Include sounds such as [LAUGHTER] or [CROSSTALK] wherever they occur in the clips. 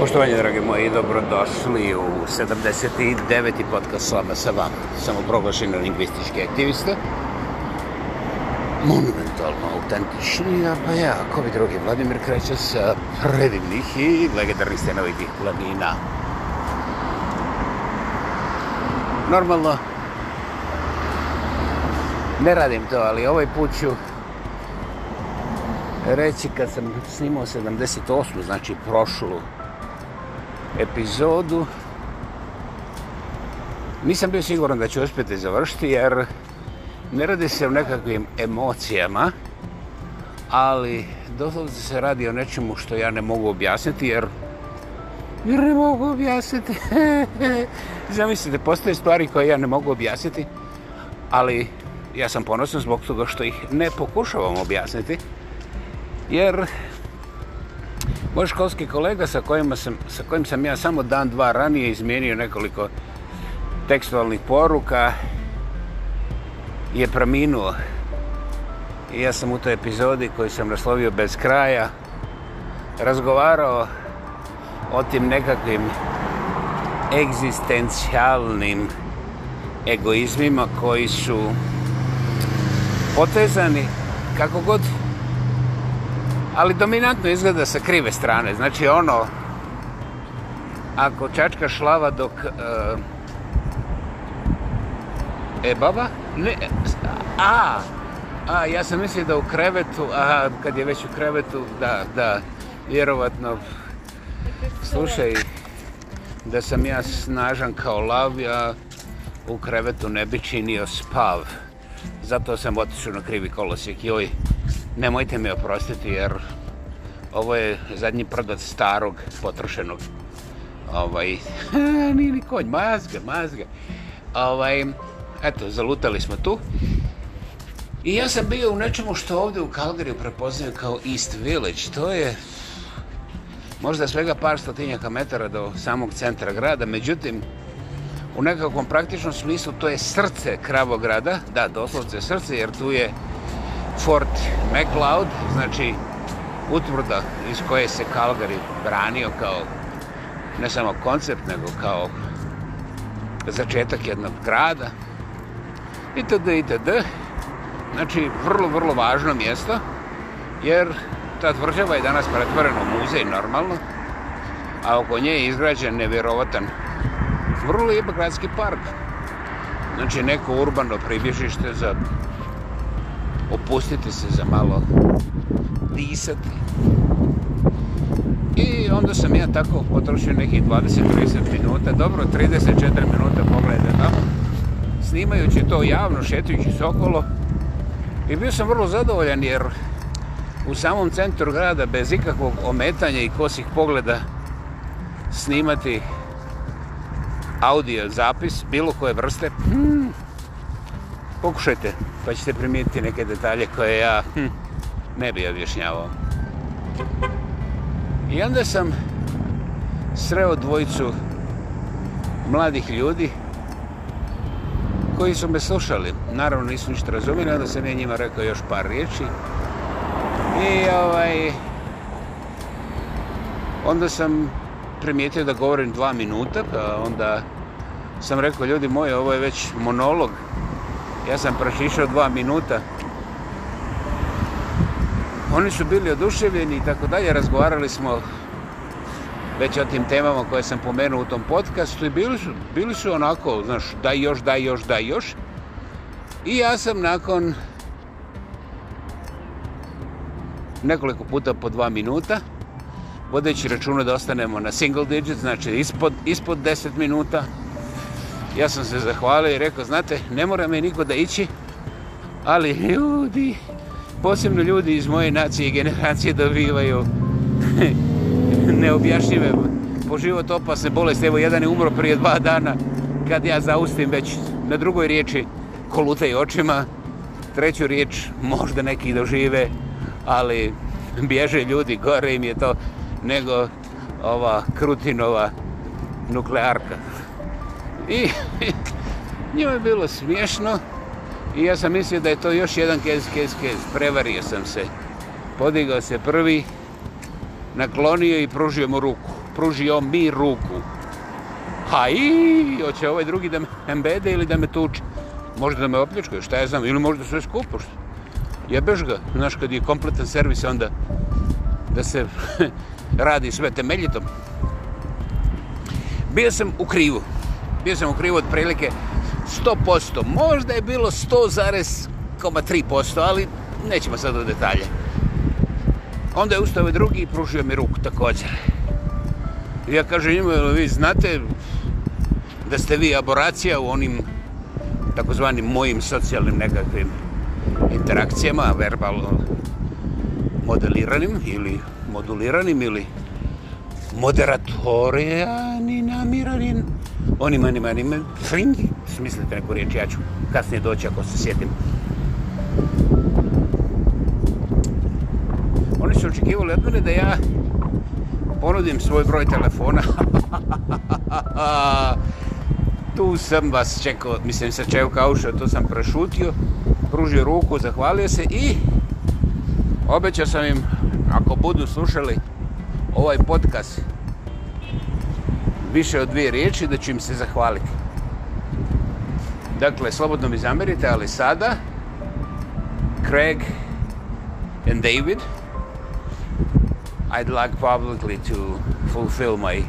Poštovanje, drage moji, dobrodošli u 79. podcast Slama sa vama. Sam oproglašen lingvistički aktivista. Monumentalno autentični, a pa ja, ko bi drugi, Vladimir kreće sa predivnih i legendarnih stenovitih planina. Normalno, ne radim to, ali ovaj put ću reći kad sam snimao 78. znači prošlu epizodu. Nisam bio siguran da ću uspjeti završiti jer ne radi se o nekakvim emocijama, ali doslovce se radi o nečemu što ja ne mogu objasniti jer jer ne mogu objasniti. [LAUGHS] Zamislite, postoje stvari koje ja ne mogu objasniti, ali ja sam ponosan zbog toga što ih ne pokušavam objasniti. Jer Moj školski kolega sa, sam, sa kojim sam ja samo dan, dva ranije izmijenio nekoliko tekstualnih poruka je preminuo. I ja sam u toj epizodi koji sam naslovio bez kraja razgovarao o tim nekakvim egzistencijalnim egoizmima koji su potezani kako god ali dominantno izgleda sa krive strane. Znači ono, ako čačka šlava dok uh, e baba, ne, a, a, ja sam mislio da u krevetu, a, kad je već u krevetu, da, da, vjerovatno, slušaj, da sam ja snažan kao lav, ja u krevetu ne bi činio spav. Zato sam otišao na krivi kolosijek, joj nemojte mi oprostiti jer ovo je zadnji prdot starog potrošenog ovaj [LAUGHS] nije ni konj, mazga, mazga ovaj eto, zalutali smo tu i ja sam bio u nečemu što ovdje u Kalgariju prepoznaju kao East Village to je možda svega par stotinjaka metara do samog centra grada, međutim u nekakvom praktičnom smislu to je srce kravograda da, doslovce srce, jer tu je Fort McLeod, znači utvrda iz koje se Calgary branio kao ne samo koncept, nego kao začetak jednog grada itd. itd. Znači, vrlo, vrlo važno mjesto, jer ta tvrđava je danas pretvorena u muzej, normalno, a oko nje je izgrađen nevjerovatan vrlo lijep gradski park. Znači, neko urbano pribježište za opustiti se za malo disati. I onda sam ja tako potrošio nekih 20-30 minuta, dobro 34 minuta pogledam tamo, snimajući to javno, šetujući se okolo. I bio sam vrlo zadovoljan jer u samom centru grada bez ikakvog ometanja i kosih pogleda snimati audio zapis bilo koje vrste. Hmm, pokušajte, pa ćete primijetiti neke detalje koje ja hm, ne bi objašnjavao. I onda sam sreo dvojicu mladih ljudi koji su me slušali. Naravno nisu ništa razumili, onda sam ja njima rekao još par riječi. I ovaj... Onda sam primijetio da govorim dva minuta, pa onda sam rekao, ljudi moji, ovo je već monolog, Ja sam prašišao dva minuta. Oni su bili oduševljeni i tako dalje. Razgovarali smo već o tim temama koje sam pomenuo u tom podcastu i bili su, bili su onako, znaš, daj još, daj još, daj još. I ja sam nakon nekoliko puta po dva minuta, vodeći računa da ostanemo na single digit, znači ispod, ispod 10 minuta, ja sam se zahvalio i rekao, znate, ne mora me niko da ići, ali ljudi, posebno ljudi iz moje nacije i generacije dobivaju [LAUGHS] neobjašnjive po život opasne bolesti. Evo, jedan je umro prije dva dana, kad ja zaustim već na drugoj riječi kolutaj očima, treću riječ možda neki dožive, ali bježe ljudi, gore im je to nego ova Krutinova nuklearka. I [LAUGHS] njoj je bilo smiješno i ja sam mislio da je to još jedan kez, kez, kez. Prevario sam se. Podigao se prvi, naklonio i pružio mu ruku. Pružio mi ruku. Ha i, hoće ovaj drugi da me embede ili da me tuče. Možda da me opljučkaju, šta ja znam, ili možda sve skupo. Šta? Jebeš ga, znaš, kad je kompletan servis, onda da se [LAUGHS] radi sve temeljitom. Bio sam u krivu bio sam u krivu od prilike 100%, možda je bilo 100,3%, ali nećemo sad do detalje. Onda je ustao drugi i pružio mi ruku također. I ja kažem njima, vi znate da ste vi aboracija u onim takozvanim mojim socijalnim nekakvim interakcijama, verbalno modeliranim ili moduliranim ili moderatorijani namiranim onim animalima, fringi, smislite neku riječ, ja ću kasnije doći ako se sjetim. Oni su očekivali od mene da ja ponudim svoj broj telefona. [LAUGHS] tu sam vas čekao, mislim sa čeo kao što to sam prešutio, pružio ruku, zahvalio se i obećao sam im, ako budu slušali ovaj podcast, više od dvije riječi da ću im se zahvaliti. Dakle, slobodno mi zamerite, ali sada Craig and David I'd like publicly to fulfill my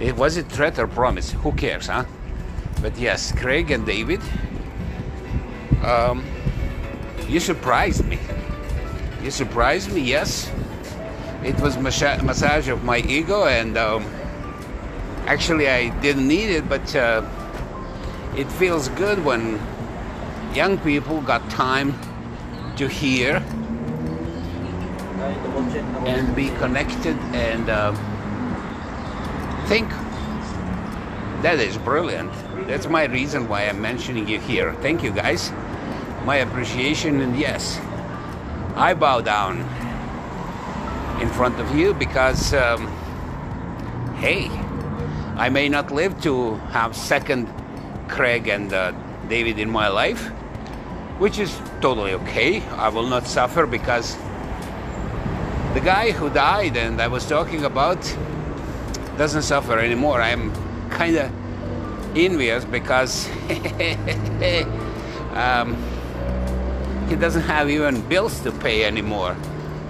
It was a threat or promise, who cares, huh? But yes, Craig and David um, You surprised me You surprised me, yes? Yes it was mas- massage of my ego and um, actually i didn't need it but uh, it feels good when young people got time to hear and be connected and uh, think that is brilliant that's my reason why i'm mentioning you here thank you guys my appreciation and yes i bow down in front of you because, um, hey, I may not live to have second Craig and uh, David in my life, which is totally okay. I will not suffer because the guy who died and I was talking about doesn't suffer anymore. I'm kind of envious because [LAUGHS] um, he doesn't have even bills to pay anymore.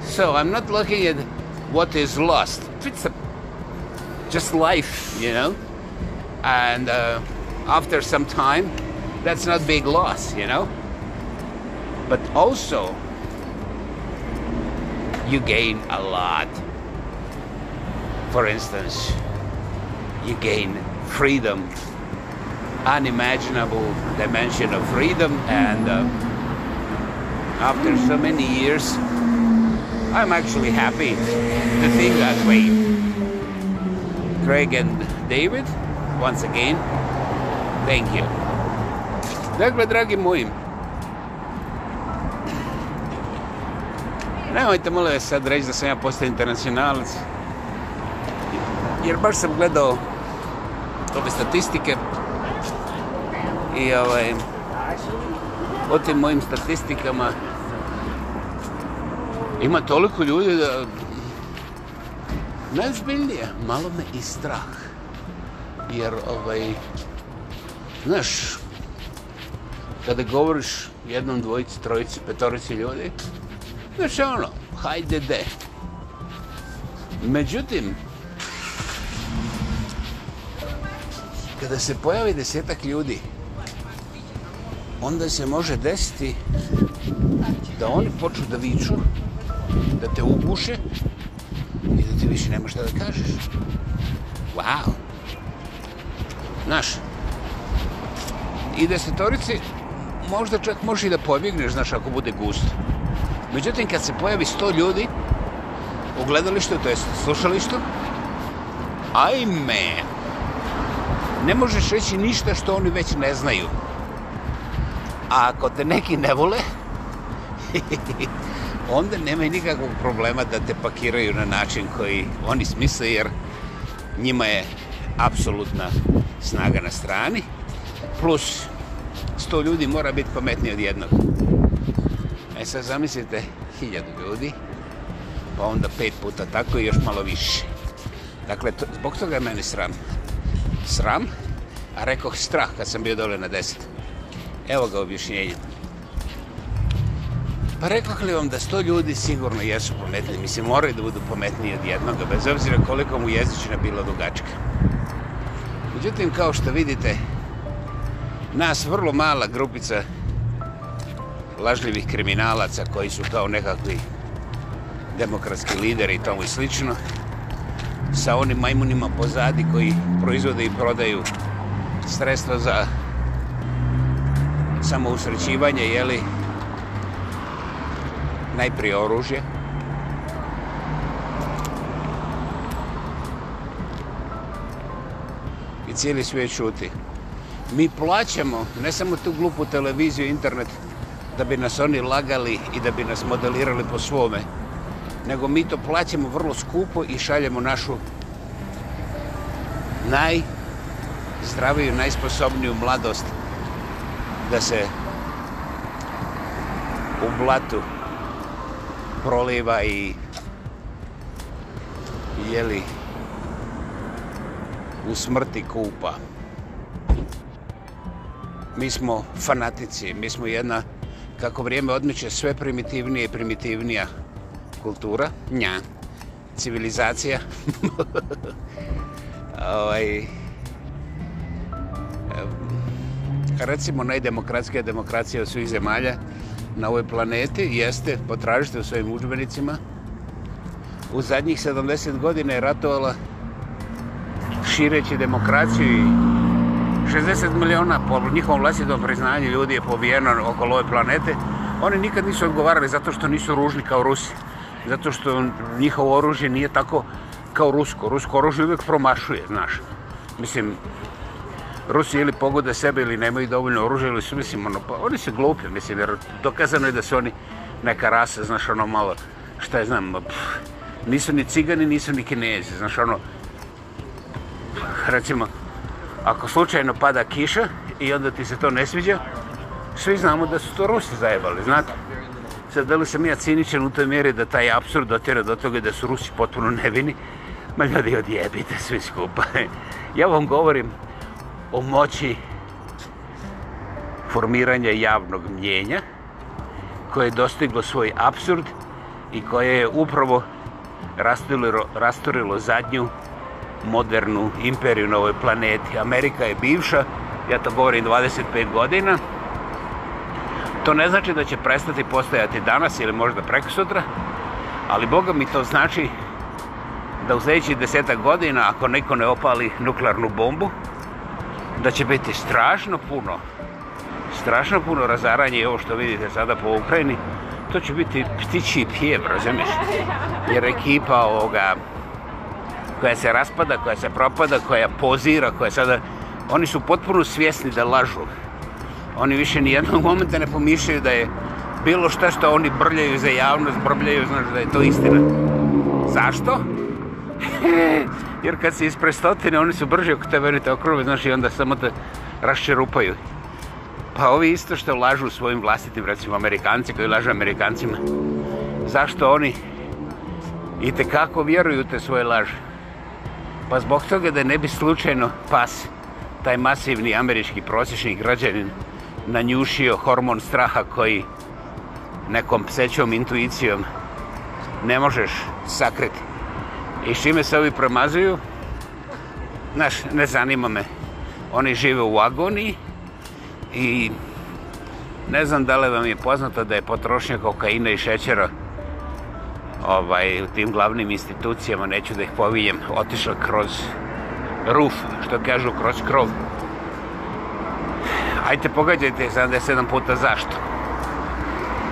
So I'm not looking at what is lost. It's a, just life, you know? And uh, after some time, that's not big loss, you know? But also, you gain a lot. For instance, you gain freedom, unimaginable dimension of freedom, and uh, after so many years, I'm actually happy to think that way. Craig and David, once again, thank you. Dakle, dragi moji, nemojte mole sad reći da sam ja postao internacionalac, jer baš sam gledao ove statistike i ovaj, o tim mojim statistikama ima toliko ljudi da... Najzbiljnije, malo me i strah. Jer, ovaj... Znaš, kada govoriš jednom, dvojici, trojici, petorici ljudi, znaš ono, hajde de. Međutim, kada se pojavi desetak ljudi, onda se može desiti da oni počnu da viču da te upuše i da ti više nema šta da kažeš. Wow! Znaš, i desetorici možda čak može i da pobjegneš, znaš, ako bude gust. Međutim, kad se pojavi sto ljudi u gledalištu, to je slušalištu, ajme, ne možeš reći ništa što oni već ne znaju. A ako te neki ne vole, [LAUGHS] onda nema nikakvog problema da te pakiraju na način koji oni smisle, jer njima je apsolutna snaga na strani, plus sto ljudi mora biti pametni od jednog. E sad zamislite, hiljadu ljudi, pa onda pet puta tako i još malo više. Dakle, to, zbog toga je meni sram. Sram, a rekoh strah kad sam bio dole na deset. Evo ga objašnjenje. Pa rekoh li vam da sto ljudi sigurno jesu pametni, mislim moraju da budu pametniji od jednoga, bez obzira koliko mu jezična bila dugačka. Međutim, kao što vidite, nas vrlo mala grupica lažljivih kriminalaca koji su kao nekakvi demokratski lideri i tomu i slično, sa onim majmunima pozadi koji proizvode i prodaju sredstva za samousrećivanje, jeli, li, najprije oružje. I cijeli svijet čuti. Mi plaćamo, ne samo tu glupu televiziju, internet, da bi nas oni lagali i da bi nas modelirali po svome, nego mi to plaćamo vrlo skupo i šaljemo našu najzdraviju, najsposobniju mladost da se u blatu proliva i jeli u smrti kupa. Mi smo fanatici, mi smo jedna, kako vrijeme odmiče, sve primitivnije i primitivnija kultura, nja, civilizacija. [LAUGHS] ovaj, recimo najdemokratskija demokracija od svih zemalja, na ovoj planeti, jeste, potražite u svojim učbenicima, u zadnjih 70 godina je ratovala šireći demokraciju i 60 miliona po njihovom vlastitom priznanju ljudi je pobijeno okolo ove planete. Oni nikad nisu odgovarali zato što nisu ružni kao Rusi. Zato što njihovo oružje nije tako kao Rusko. Rusko oružje uvijek promašuje, znaš. Mislim, Rusi ili pogode sebe ili nemaju dovoljno oružja ili su, mislim, ono, pa oni su glupi, mislim, jer dokazano je da su oni neka rasa, znaš, ono, malo, šta je, znam, pff, nisu ni cigani, nisu ni kinezi, znaš, ono, recimo, ako slučajno pada kiša i onda ti se to ne sviđa, svi znamo da su to Rusi zajebali, znate? Sad, da li sam ja ciničan u toj mjeri da taj absurd dotjera do toga da su Rusi potpuno nevini? Ma ljudi, odjebite svi skupa. [LAUGHS] ja vam govorim, o moći formiranja javnog mnjenja koje je dostiglo svoj absurd i koje je upravo rasturilo, rasturilo zadnju modernu imperiju na ovoj planeti. Amerika je bivša, ja to govorim 25 godina. To ne znači da će prestati postajati danas ili možda preko sutra, ali Boga mi to znači da u sljedećih deseta godina, ako neko ne opali nuklearnu bombu, da će biti strašno puno, strašno puno razaranje ovo što vidite sada po Ukrajini, to će biti ptići pjev, razumiješ? Jer ekipa ovoga koja se raspada, koja se propada, koja pozira, koja sada... Oni su potpuno svjesni da lažu. Oni više ni jednog momenta ne pomišljaju da je bilo što što oni brljaju za javnost, brbljaju, znaš da je to istina. Zašto? [LAUGHS] jer kad si ispred stotine, oni su brži oko tebe, oni te okrube, znaš, i onda samo te raščerupaju. Pa ovi isto što lažu svojim vlastitim, recimo Amerikanci koji lažu Amerikancima, zašto oni i te kako vjeruju te svoje laži? Pa zbog toga da ne bi slučajno pas taj masivni američki prosječni građanin nanjušio hormon straha koji nekom psećom intuicijom ne možeš sakriti. I s čime se ovi promazuju? Znaš, ne zanima me. Oni žive u agoniji i ne znam da li vam je poznato da je potrošnja kokaina i šećera ovaj, u tim glavnim institucijama, neću da ih povinjem, otišla kroz ruf, što kažu, kroz krov. Ajte, pogađajte 77 puta zašto.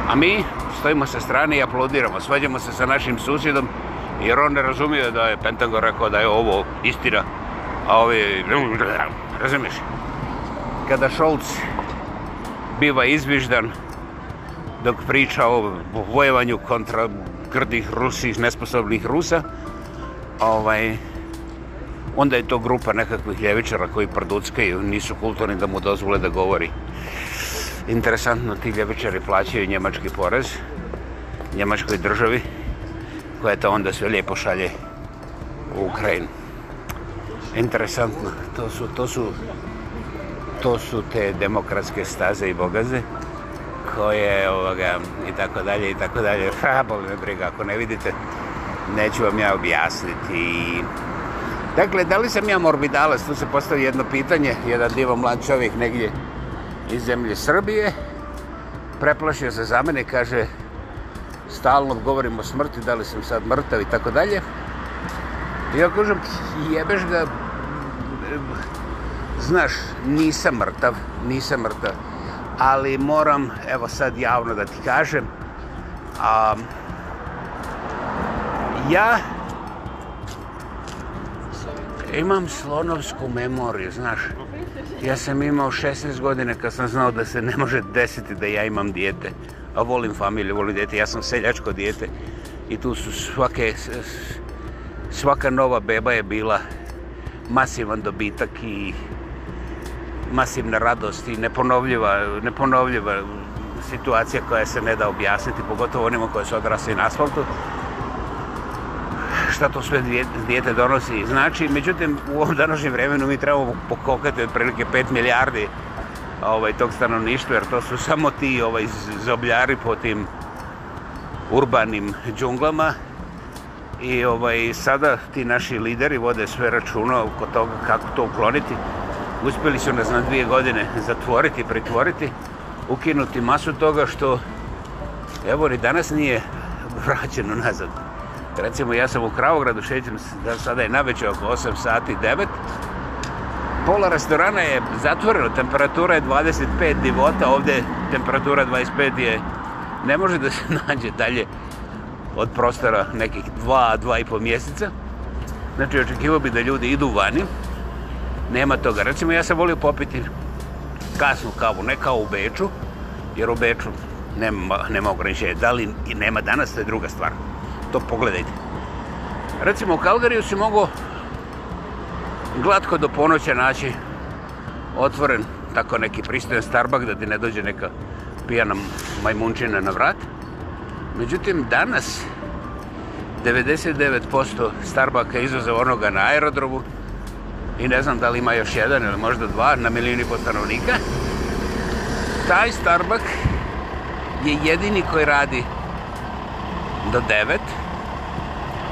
A mi stojimo sa strane i aplodiramo, svađamo se sa našim susjedom, jer on ne razumije da je Pentagon rekao da je ovo istina, a ovi, razumiješ? Kada Šolc biva izviždan dok priča o vojevanju kontra grdih Rusih, nesposobnih Rusa, ovaj, onda je to grupa nekakvih ljevičara koji prduckaju, nisu kulturni da mu dozvole da govori. Interesantno, ti ljevičari plaćaju njemački porez, njemačkoj državi, koja to onda sve lijepo šalje u Ukrajinu. Interesantno, to su, to su, to su te demokratske staze i bogaze koje ovoga i tako dalje i tako dalje. [LAUGHS] Ha, boli me briga, ako ne vidite, neću vam ja objasniti. I... Dakle, da li sam ja morbidalas? Tu se postavi jedno pitanje, jedan divo mlad čovjek negdje iz zemlje Srbije. Preplašio se za mene, kaže, stalno govorim o smrti, da li sam sad mrtav i tako dalje. Ja kažem, jebeš ga, znaš, nisam mrtav, nisam mrtav, ali moram, evo sad javno da ti kažem, a, ja imam slonovsku memoriju, znaš, ja sam imao 16 godine kad sam znao da se ne može desiti da ja imam dijete volim familiju, volim dete, ja sam seljačko dijete i tu su svake, svaka nova beba je bila masivan dobitak i masivna radost i neponovljiva, neponovljiva situacija koja se ne da objasniti, pogotovo onima koje su odrasli na asfaltu. Šta to sve dijete donosi? Znači, međutim, u ovom današnjem vremenu mi trebamo pokokati otprilike 5 milijardi ovaj, tog stanovništva, jer to su samo ti ovaj, zobljari po tim urbanim džunglama. I ovaj, sada ti naši lideri vode sve računa oko toga kako to ukloniti. Uspjeli su nas na dvije godine zatvoriti, pritvoriti, ukinuti masu toga što evo ni danas nije vraćeno nazad. Recimo ja sam u Kravogradu, šećem se da sada je na oko 8 sati pola restorana je zatvoreno, temperatura je 25 divota, ovdje temperatura 25 je, ne može da se [LAUGHS] nađe dalje od prostora nekih 2, 2 i po mjeseca. Znači, očekivao bi da ljudi idu vani, nema toga. Recimo, ja sam volio popiti kasnu kavu, ne kao u Beču, jer u Beču nema, nema ograničenja. Da li nema danas, to je druga stvar. To pogledajte. Recimo, u Kalgariju si mogao glatko do ponoća naći otvoren tako neki pristojen Starbuck da ti ne dođe neka pijana majmunčina na vrat. Međutim, danas 99% Starbucka izuze onoga na aerodrobu i ne znam da li ima još jedan ili možda dva na milijuni po stanovnika. Taj Starbuck je jedini koji radi do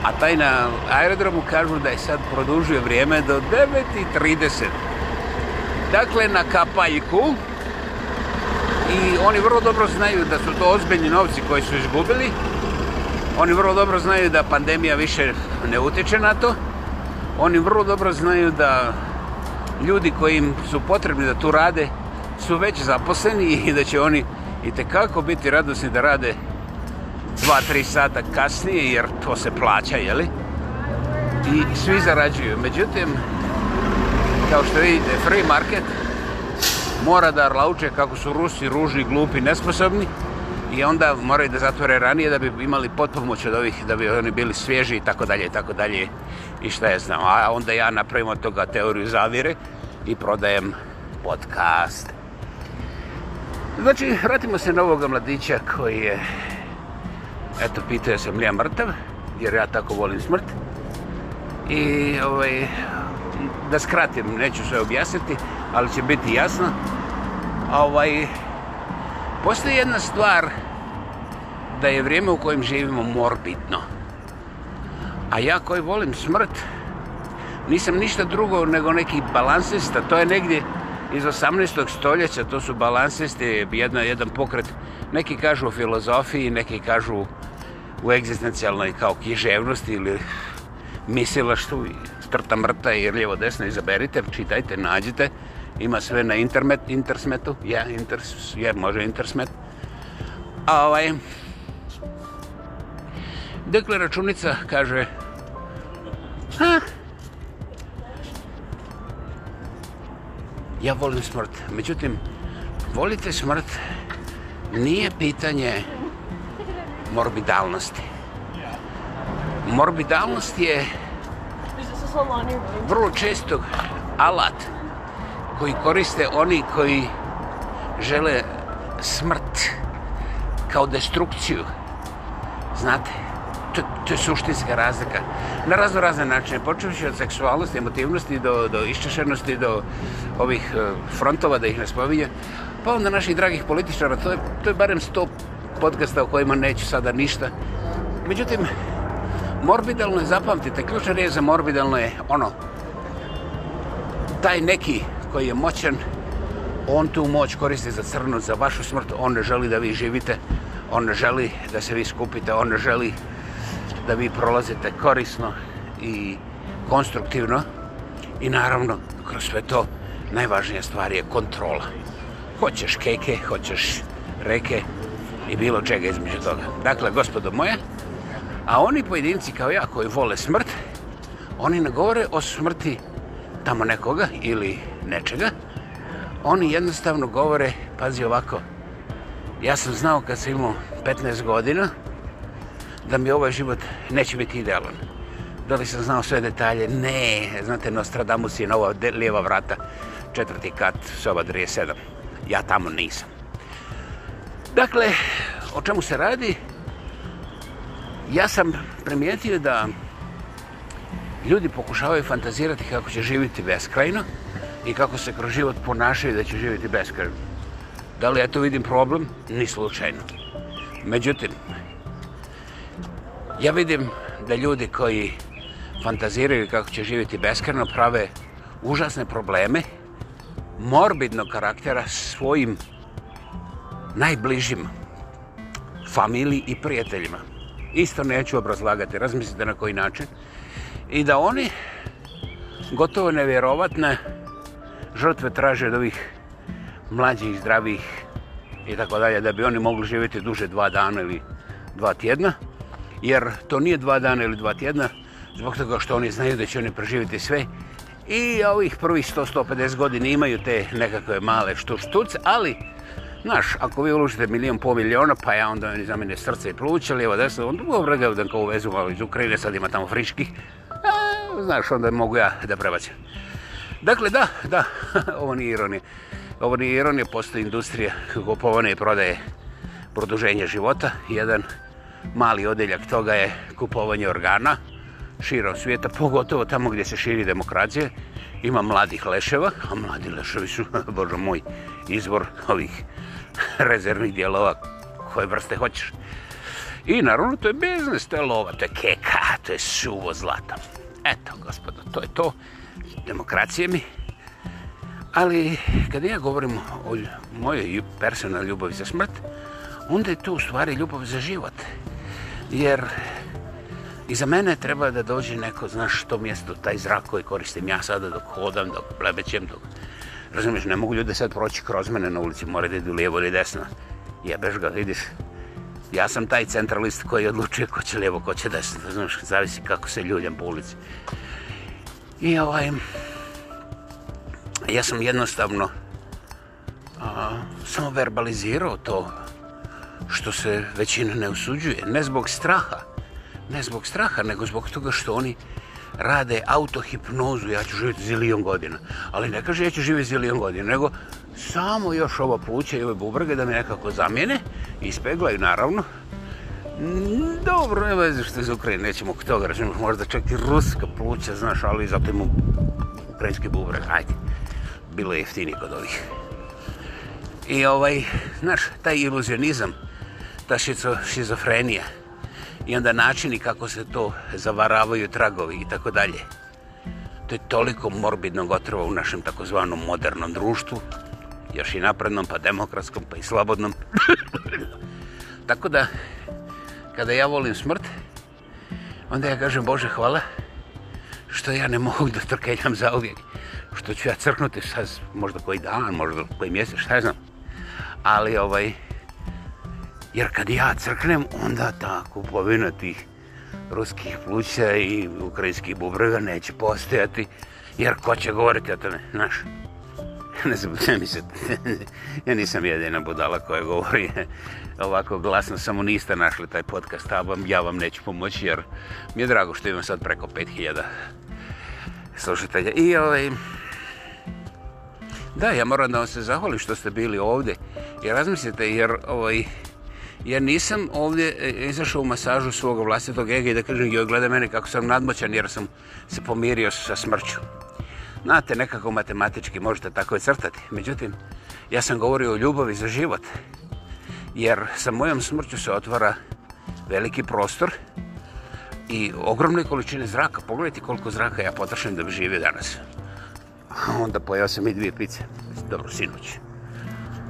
A taj na aerodromu kažu da je sad produžio vrijeme do 9.30. Dakle, na kapaljku. I oni vrlo dobro znaju da su to ozbiljni novci koji su izgubili. Oni vrlo dobro znaju da pandemija više ne utječe na to. Oni vrlo dobro znaju da ljudi koji im su potrebni da tu rade su već zaposleni i da će oni i kako biti radosni da rade dva, tri sata kasnije, jer to se plaća, jeli? I svi zarađuju. Međutim, kao što vidite, free market mora da arlauče kako su Rusi ružni, glupi, nesposobni i onda moraju da zatvore ranije da bi imali potpomoć od ovih, da bi oni bili svježi i tako dalje i tako dalje i šta je znam. A onda ja napravim od toga teoriju zavire i prodajem podcast. Znači, vratimo se na ovoga mladića koji je Eto, pitao je sam li ja mrtav, jer ja tako volim smrt. I ovaj, da skratim, neću sve objasniti, ali će biti jasno. Ovaj, postoji jedna stvar da je vrijeme u kojem živimo morbidno. A ja koji volim smrt, nisam ništa drugo nego neki balansista. To je negdje iz 18. stoljeća, to su balansisti, jedno, jedan pokret. Neki kažu o filozofiji, neki kažu u egzistencijalnoj kao književnosti ili misila što trta mrta i lijevo desno izaberite, čitajte, nađite. Ima sve na internet, intersmetu, ja, inters, ja, može intersmet. A ovaj, dakle, računica kaže, ha, ja volim smrt, međutim, volite smrt, nije pitanje, nije pitanje, morbidalnosti. Morbidalnost je vrlo često alat koji koriste oni koji žele smrt kao destrukciju. Znate, to, to je suštinska razlika. Na razno razne načine, počeoši od seksualnosti, emotivnosti, do, do iščešenosti, do ovih eh, frontova, da ih ne spominjem, pa onda naših dragih političara, to je, to je barem podcasta o kojima neću sada ništa. Međutim, morbidalno je, zapamtite, ključna riječ za morbidalno je ono, taj neki koji je moćan, on tu moć koristi za crnu, za vašu smrt, on ne želi da vi živite, on ne želi da se vi skupite, on ne želi da vi prolazite korisno i konstruktivno i naravno, kroz sve to, najvažnija stvar je kontrola. Hoćeš keke, hoćeš reke, i bilo čega između toga. Dakle, gospodo moja, a oni pojedinci kao ja koji vole smrt, oni ne govore o smrti tamo nekoga ili nečega. Oni jednostavno govore, pazi ovako, ja sam znao kad sam imao 15 godina da mi ovaj život neće biti idealan. Da li sam znao sve detalje? Ne, znate, Nostradamus je nova lijeva vrata, četvrti kat, soba 37. Ja tamo nisam. Dakle, o čemu se radi? Ja sam primijetio da ljudi pokušavaju fantazirati kako će živjeti beskrajno i kako se kroz život ponašaju da će živjeti beskrajno. Da li ja to vidim problem? Ni slučajno. Međutim, ja vidim da ljudi koji fantaziraju kako će živjeti beskreno prave užasne probleme morbidnog karaktera svojim najbližim familiji i prijateljima. Isto neću obrazlagati, razmislite na koji način. I da oni gotovo nevjerovatne žrtve traže od ovih mlađih, zdravih i tako dalje, da bi oni mogli živjeti duže dva dana ili dva tjedna. Jer to nije dva dana ili dva tjedna, zbog toga što oni znaju da će oni preživjeti sve. I ovih prvih 100-150 godina imaju te nekakve male štuc, ali Znaš, ako vi uložite milijon po miliona, pa ja onda za mene srce i pluće, lijevo desno, on drugo vrgao da kao uvezu malo iz Ukrajine, sad ima tamo friški. E, znaš, onda mogu ja da prebacim. Dakle, da, da, [LAUGHS] ovo nije ironija. Ovo nije ironija, postoji industrija kupovane i prodaje produženja života. Jedan mali odeljak toga je kupovanje organa širom svijeta, pogotovo tamo gdje se širi demokracija ima mladih leševa, a mladi leševi su, [LAUGHS] bože moj, izvor ovih [LAUGHS] rezervnih dijelova koje vrste hoćeš. I naravno to je biznes, to je lova, to je keka, to je suvo zlata. Eto, gospodo, to je to. Demokracije mi. Ali kada ja govorim o mojoj personalnoj ljubavi za smrt, onda je to u stvari ljubav za život. Jer I za mene treba da dođe neko, znaš, to mjesto, taj zrak koji koristim ja sada dok hodam, dok plebećem, dok... Razumiješ, ne mogu ljudi sad proći kroz mene na ulici, mora da idu lijevo ili desno. Jebeš ga, vidiš. Ja sam taj centralist koji odlučuje ko će lijevo, ko će desno. Razumiješ, zavisi kako se ljuljam po ulici. I ovaj... Ja sam jednostavno... A, samo verbalizirao to što se većina ne usuđuje. Ne zbog straha, ne zbog straha, nego zbog toga što oni rade autohipnozu, ja ću živjeti zilion godina. Ali ne kaže ja ću živjeti zilion godina, nego samo još ova pluća i ove bubrge da me nekako zamijene, ispeglaju naravno. Dobro, ne vezi što iz Ukrajine, nećemo k toga, razumiju, možda čak i ruska pluća, znaš, ali zato imam ukrajinski bubreg, hajde. Bilo je jeftini kod ovih. I ovaj, znaš, taj iluzionizam, ta šizofrenija, šizofrenija, i onda načini kako se to zavaravaju tragovi i tako dalje. To je toliko morbidnog otrova u našem takozvanom modernom društvu, još i naprednom, pa demokratskom, pa i slobodnom. [LAUGHS] tako da, kada ja volim smrt, onda ja kažem Bože hvala, što ja ne mogu da trkeljam za uvijek, što ću ja crknuti sad, možda koji dan, možda koji mjesec, šta ja znam. Ali, ovaj, Jer kad ja crknem, onda ta kupovina tih ruskih pluća i ukrajinskih bubrega neće postojati. Jer ko će govoriti o tome, znaš? [LAUGHS] Ne znam, [LAUGHS] ne mislim, ja nisam jedina budala koja govori ovako glasno, samo niste našli taj podcast, a vam, ja vam neću pomoći jer mi je drago što imam sad preko 5000 slušatelja. I ovaj, da, ja moram da vam se zahvalim što ste bili ovde i razmislite jer ovaj, jer nisam ovdje e, izašao u masažu svog vlastitog ega i da kažem, joj, gleda mene kako sam nadmoćan jer sam se pomirio sa smrću. Znate, nekako matematički možete tako i crtati. Međutim, ja sam govorio o ljubavi za život, jer sa mojom smrću se otvara veliki prostor i ogromne količine zraka. Pogledajte koliko zraka ja potrašam da bi živio danas. A onda pojao sam i dvije pice. Dobro, sinoći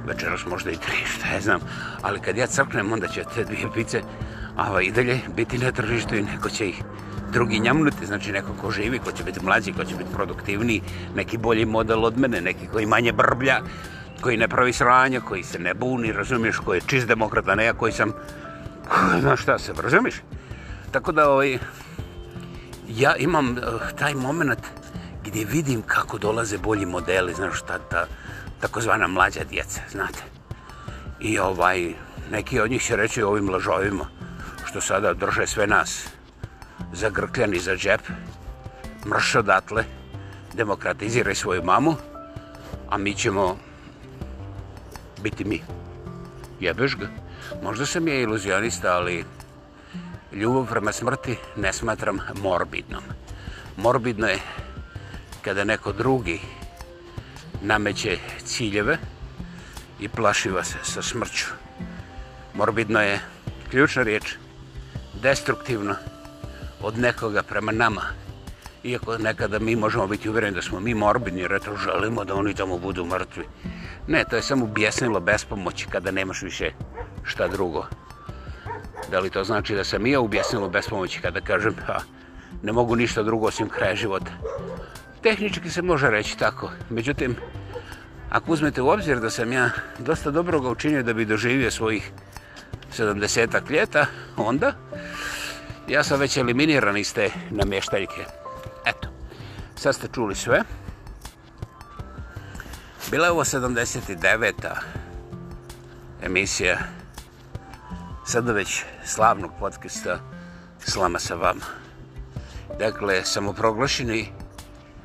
večeras možda i tri, šta je znam, ali kad ja crknem, onda će te dvije pice ovaj, i dalje biti na tržištu i neko će ih drugi njamnuti, znači neko ko živi, ko će biti mlađi, ko će biti produktivni, neki bolji model od mene, neki koji manje brblja, koji ne pravi sranja, koji se ne buni, razumiješ, koji je čist demokrata, ne ja koji sam, [SIGHS] znaš šta se, razumiješ? Tako da, ovaj, ja imam uh, taj moment gdje vidim kako dolaze bolji modeli, znaš, ta, ta, takozvana mlađa djeca, znate. I ovaj, neki od njih će reći ovim lažovima, što sada drže sve nas zagrkljani za džep, mrš odatle, demokratiziraj svoju mamu, a mi ćemo biti mi. Jebeš ga. Možda sam je iluzionista, ali ljubav prema smrti ne smatram morbidnom. Morbidno je kada neko drugi nameće ciljeve i plašiva se sa smrću. Morbidno je, ključna riječ, destruktivno od nekoga prema nama. Iako nekada mi možemo biti uvjereni da smo mi morbidni, jer eto želimo da oni tamo budu mrtvi. Ne, to je samo bjesnilo bespomoći kada nemaš više šta drugo. Da li to znači da sam i ja ubjesnilo bespomoći kada kažem, ha, ne mogu ništa drugo osim kraja života tehnički se može reći tako. Međutim, ako uzmete u obzir da sam ja dosta dobroga učinio da bi doživio svojih 70-ak ljeta, onda ja sam već eliminiran iz te namještaljke. Eto, sad ste čuli sve. Bila je ovo 79-a emisija sada već slavnog podcasta Slama sa vama. Dakle, samoproglašeni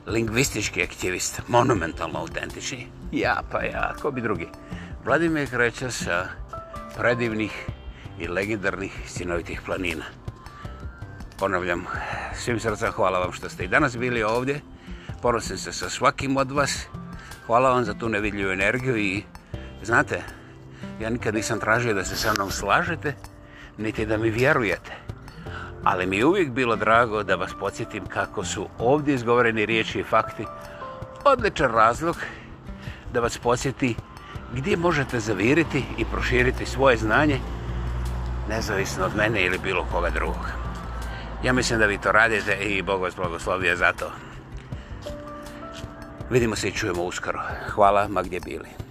lingvistički aktivist, monumentalno autentični. Ja, pa ja, ko bi drugi? Vladimir kreće sa predivnih i legendarnih sinovitih planina. Ponavljam, svim srcem hvala vam što ste i danas bili ovdje. Ponosim se sa svakim od vas. Hvala vam za tu nevidljivu energiju i znate, ja nikad nisam tražio da se sa mnom slažete, niti da mi vjerujete ali mi je uvijek bilo drago da vas podsjetim kako su ovdje izgovoreni riječi i fakti odličan razlog da vas podsjeti gdje možete zaviriti i proširiti svoje znanje nezavisno od mene ili bilo koga drugog. Ja mislim da vi to radite i Bog vas blagoslovio za to. Vidimo se i čujemo uskoro. Hvala, ma gdje bili.